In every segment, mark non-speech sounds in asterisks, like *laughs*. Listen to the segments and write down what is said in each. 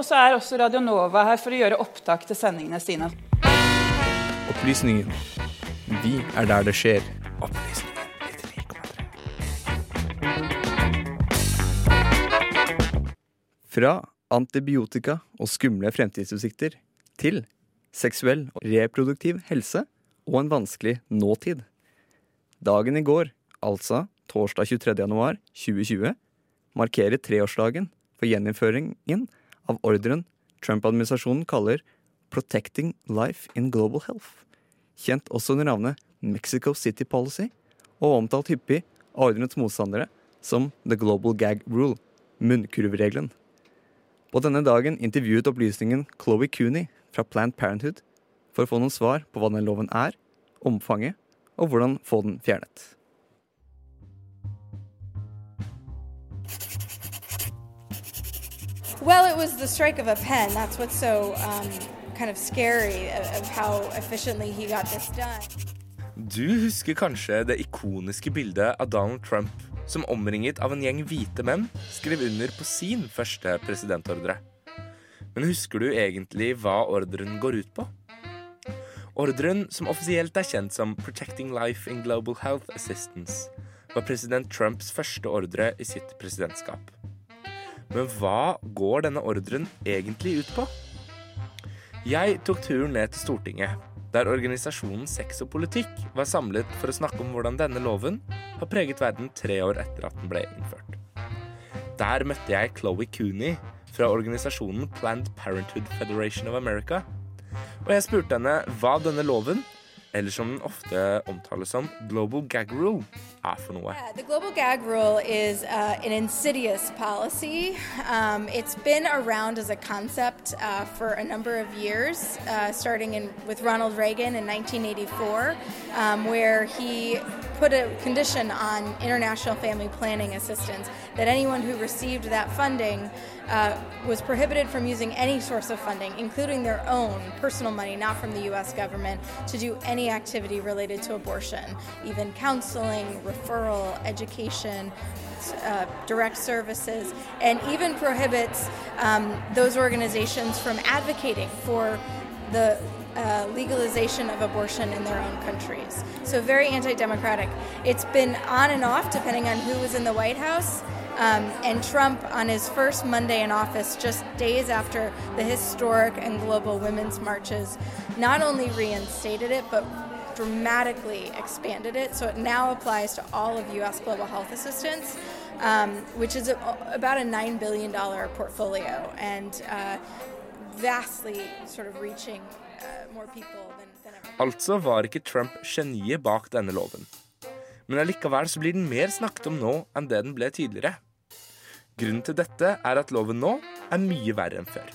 Og så er også Radionova her for å gjøre opptak til sendingene sine. Opplysningen. Vi er der det skjer. Opplysningen Fra antibiotika og skumle fremtidsutsikter til seksuell og reproduktiv helse og en vanskelig nåtid. Dagen i går, altså torsdag 23. januar 2020, markerer treårsdagen for gjeninnføringen av ordren Trump-administrasjonen kaller Protecting Life in Global Health, kjent også under navnet Mexico City Policy, og omtalt hyppig av ordrenets motstandere som The Global Gag Rule, munnkurvregelen. På denne dagen intervjuet opplysningen Chloé Cooney fra Planned Parenthood for å få noen svar på hva den loven er, omfanget og hvordan få den fjernet. Well, it was the strike of a pen. That's what's so um, kind of scary of, how efficiently he got this done. Du husker kanskje det ikoniske bildet av Donald Trump som omringet av en gjeng hvite menn skrev under på sin første presidentordre. Men husker du egentlig hva ordren går ut på? Ordren, som offisielt er kjent som Protecting Life in Global Health Assistance, var president Trumps første ordre i sitt presidentskap. Men hva går denne ordren egentlig ut på? Jeg tok turen ned til Stortinget, der organisasjonen Sex og politikk var samlet for å snakke om hvordan denne loven har preget verden tre år etter at den ble innført. Der møtte jeg Chloé Cooney fra organisasjonen Planned Parenthood Federation of America. Og jeg spurte henne hva denne loven eller som den ofte omtales som global gag rule, er for noe. Yeah, the global gag rule is uh, an insidious policy. Um, it's been around as a concept uh, for a number of years, uh, starting in, with Ronald Reagan in 1984, um, where he put a condition on international family planning assistance that anyone who received that funding uh, was prohibited from using any source of funding, including their own personal money, not from the U.S. government, to do any activity related to abortion, even counseling, referral, education. Uh, direct services, and even prohibits um, those organizations from advocating for the uh, legalization of abortion in their own countries. So, very anti democratic. It's been on and off depending on who was in the White House. Um, and Trump, on his first Monday in office, just days after the historic and global women's marches, not only reinstated it, but dramatically expanded it. So it now applies to all of U.S. global health assistance, um, which is a, about a $9 billion portfolio and uh, vastly sort of reaching uh, more people than, than ever. Altså var ikke Trump geniet bak denne loven. Men allikevel så blir den mer snakket om nå enn det den ble tidligere. Grunnen til dette er at loven nå er mye verre enn før.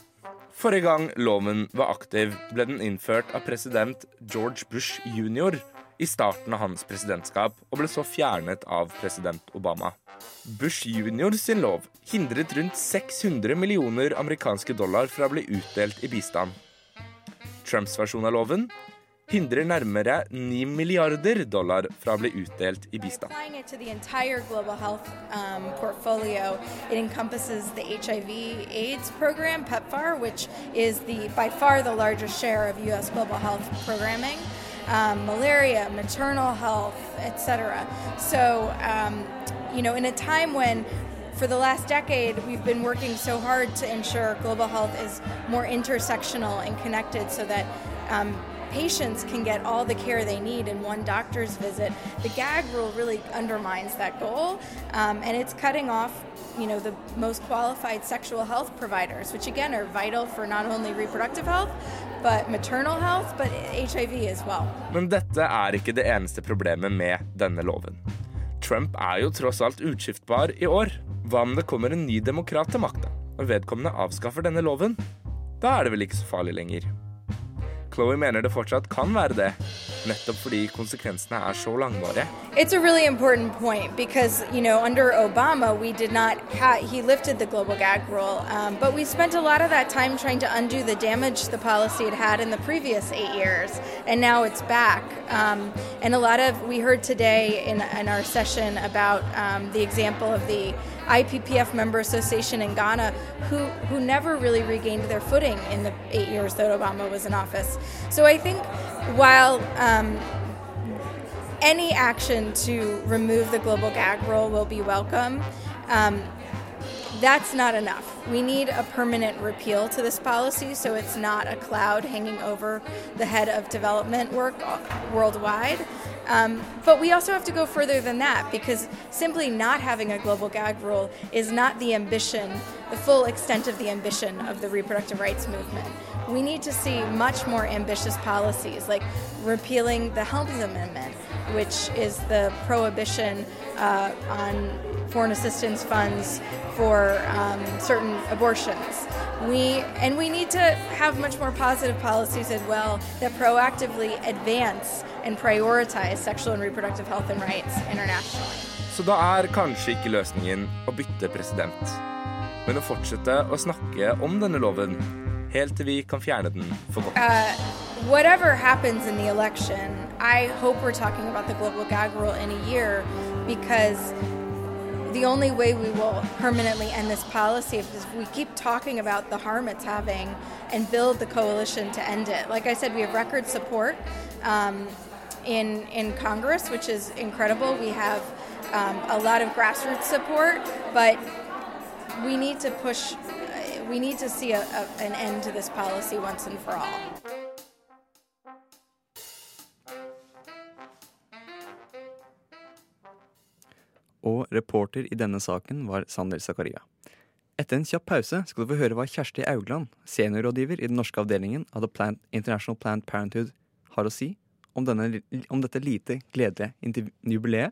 Forrige gang loven var aktiv, ble den innført av president George Bush jr. i starten av hans presidentskap, og ble så fjernet av president Obama. Bush jr. sin lov hindret rundt 600 millioner amerikanske dollar fra å bli utdelt i bistand. Trumps versjon av loven hindrer nærmere 9 milliarder dollar fra å bli utdelt i global health um, portfolio, it encompasses the HIV/AIDS program, PEPFAR, which is the by far the largest share of U.S. global health programming. Um, malaria, maternal health, etc. So, um, you know, in a time when for the last decade, we've been working so hard to ensure global health is more intersectional and connected so that um, patients can get all the care they need in one doctor's visit. The gag rule really undermines that goal, um, and it's cutting off, you know, the most qualified sexual health providers, which again are vital for not only reproductive health, but maternal health, but HIV as well. Men dette er ikke det eneste problemet med denne loven. Trump er jo tross alt utskiftbar i år. Hva om det kommer en ny demokrat til makta, og vedkommende avskaffer denne loven? Da er det vel ikke så farlig lenger. Chloé mener det fortsatt kan være det, nettopp fordi konsekvensene er så langvarige. It's a really important point because, you know, under Obama, we did not have, he lifted the global gag rule, um, but we spent a lot of that time trying to undo the damage the policy had had in the previous eight years, and now it's back. Um, and a lot of, we heard today in, in our session about um, the example of the IPPF member association in Ghana who, who never really regained their footing in the eight years that Obama was in office. So I think while um, any action to remove the global gag rule will be welcome. Um, that's not enough. We need a permanent repeal to this policy so it's not a cloud hanging over the head of development work worldwide. Um, but we also have to go further than that because simply not having a global gag rule is not the ambition, the full extent of the ambition of the reproductive rights movement. We need to see much more ambitious policies like repealing the Helms Amendment, which is the prohibition uh, on foreign assistance funds for um, certain abortions. We and we need to have much more positive policies as well that proactively advance and prioritize sexual and reproductive health and rights internationally. Så da er kanskje ikke løsningen å bytte president, men å fortsette å snakke om denne loven helt til vi kan fjerne den for godt. Uh, whatever happens in the election, I hope we're talking about the global gag rule in a year because the only way we will permanently end this policy is if we keep talking about the harm it's having and build the coalition to end it. Like I said, we have record support um, in in Congress, which is incredible. We have um, a lot of grassroots support, but we need to push. We need to see a, a, an end to this policy once and for all. Og reporter i denne saken var Sander Zakaria. Etter en kjapp pause skal du få høre hva Kjersti Augland, seniorrådgiver i den norske avdelingen av The Plant, International Planned Parenthood, har å si om, denne, om dette lite gledelige jubileet.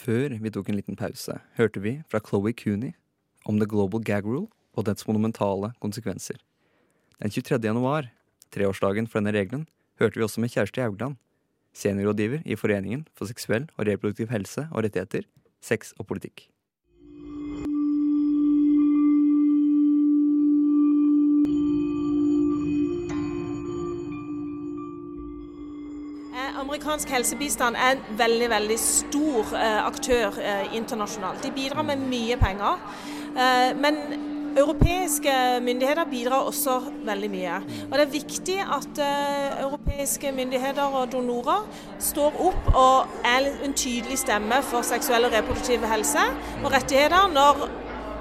Før vi tok en liten pause, hørte vi fra Chloé Cooney om The Global Gag Rule og dets monumentale konsekvenser. Den 23. januar, treårsdagen for denne regelen, hørte vi også med Kjersti Haugland, seniorrådgiver i Foreningen for seksuell og reproduktiv helse og rettigheter, sex og politikk. Amerikansk helsebistand er en veldig veldig stor eh, aktør eh, internasjonalt. De bidrar med mye penger. Eh, men europeiske myndigheter bidrar også veldig mye. Og Det er viktig at europeiske myndigheter og donorer står opp og er en tydelig stemme for seksuell og reproduktiv helse og rettigheter når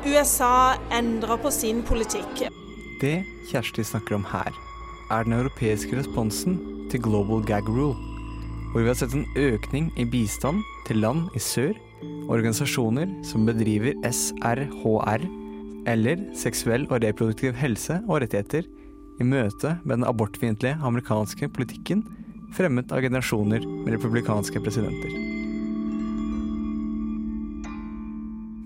USA endrer på sin politikk. Det Kjersti snakker om her, er den europeiske responsen til Global Gag Rule hvor vi har sett en økning i bistand til land i sør, organisasjoner som bedriver SRHR, eller seksuell og reproduktiv helse og rettigheter, i møte med den abortfiendtlige amerikanske politikken fremmet av generasjoner med republikanske presidenter.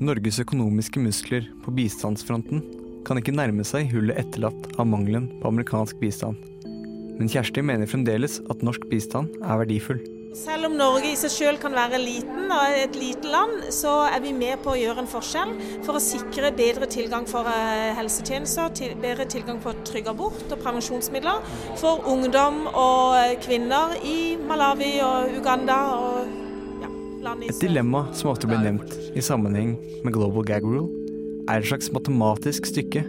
Norges økonomiske muskler på bistandsfronten kan ikke nærme seg hullet etterlatt av mangelen på amerikansk bistand. Men Kjersti mener fremdeles at norsk bistand er verdifull. Selv om Norge i seg selv kan være liten og et lite land, så er vi med på å gjøre en forskjell for å sikre bedre tilgang for helsetjenester, bedre tilgang på trygg abort og prevensjonsmidler for ungdom og kvinner i Malawi og Uganda og ja, land i Et dilemma som ofte blir nevnt i sammenheng med Global Gag Rule, er et slags matematisk stykke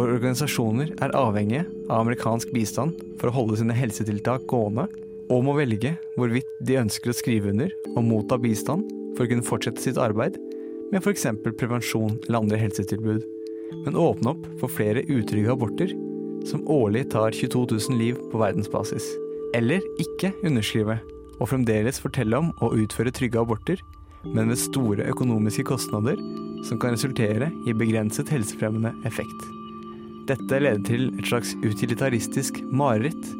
hvor organisasjoner er avhengige av amerikansk bistand for å holde sine helsetiltak gående, og må velge hvorvidt de ønsker å skrive under og motta bistand for å kunne fortsette sitt arbeid, med f.eks. prevensjon eller andre helsetilbud, men åpne opp for flere utrygge aborter, som årlig tar 22 000 liv på verdensbasis. Eller ikke underskrive, og fremdeles fortelle om å utføre trygge aborter, men med store økonomiske kostnader som kan resultere i begrenset helsefremmende effekt. Dette leder til et slags utilitaristisk mareritt,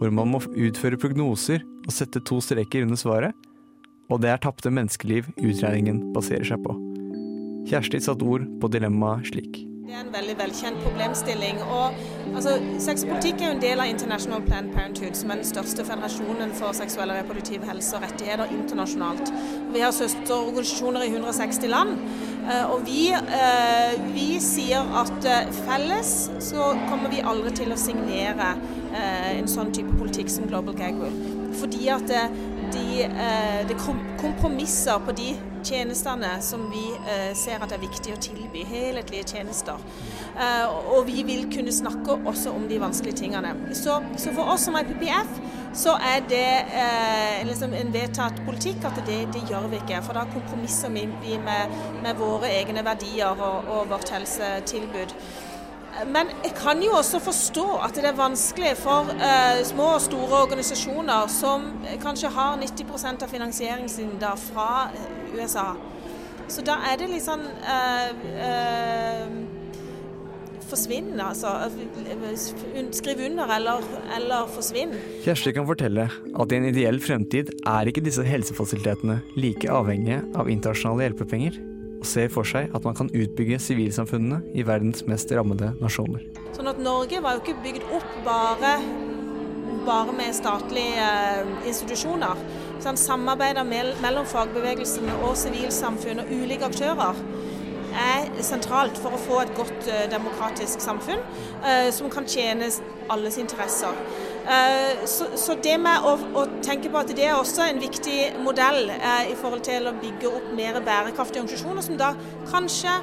hvor man må utføre prognoser og sette to streker under svaret, og det er tapte menneskeliv utregningen baserer seg på. Kjersti satte ord på dilemmaet slik. Det er en veldig velkjent problemstilling. og altså, Sexpolitikk er jo en del av International Planned Parenthood, som er den største federasjonen for seksuell og reproduktiv helse og rettigheter internasjonalt. Vi har søsterorganisasjoner i 160 land. Eh, og vi, eh, vi sier at eh, felles så kommer vi aldri til å signere en sånn type politikk som Global Gag Rule. Fordi at de, det kompromisser på de tjenestene som vi eh, ser at det er viktig å tilby. Helhetlige tjenester. Eh, og vi vil kunne snakke også om de vanskelige tingene. Så, så for oss som IPPF så er det eh, liksom en vedtatt politikk at det, det, gjør vi ikke. For da kompromisser vi med, med våre egne verdier og, og vårt helsetilbud. Men jeg kan jo også forstå at det er vanskelig for eh, små og store organisasjoner som kanskje har 90 av finansieringen sin da fra USA. Så da er det litt sånn eh, eh, Forsvinn, altså. Skriv under eller, eller forsvinn. Kjersti kan fortelle at i en ideell fremtid er ikke disse helsefasilitetene like avhengige av internasjonale hjelpepenger og ser for seg at man kan utbygge sivilsamfunnene i verdens mest rammede nasjoner. Sånn at Norge var jo ikke bygd opp bare, bare med statlige eh, institusjoner. Sånn, samarbeidet mellom fagbevegelsen og sivilsamfunn og ulike aktører er sentralt for å få et godt uh, demokratisk samfunn uh, som kan tjene alles interesser. Uh, så, så, det med å, å, tenke på at det er også en viktig modell i forhold til å bygge opp mer bærekraftige organisasjoner, som da kanskje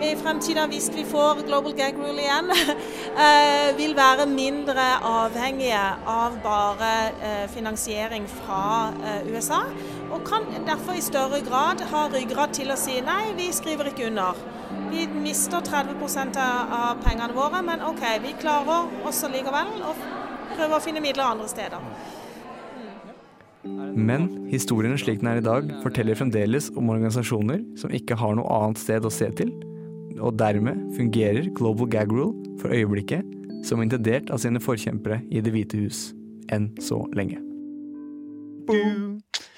i fremtiden, hvis vi får Global Gag Rule igjen, *laughs* vil være mindre avhengige av bare finansiering fra USA og kan derfor i større grad ha ryggrad til å si nei, vi skriver ikke under. Vi mister 30% av pengene våre, men OK, vi klarer oss likevel å prøve å finne midler andre steder. Men historien slik den er i dag, forteller fremdeles om organisasjoner som ikke har noe annet sted å se til, og dermed fungerer Global Gag Rule for øyeblikket som intendert av sine forkjempere i Det hvite hus, enn så lenge.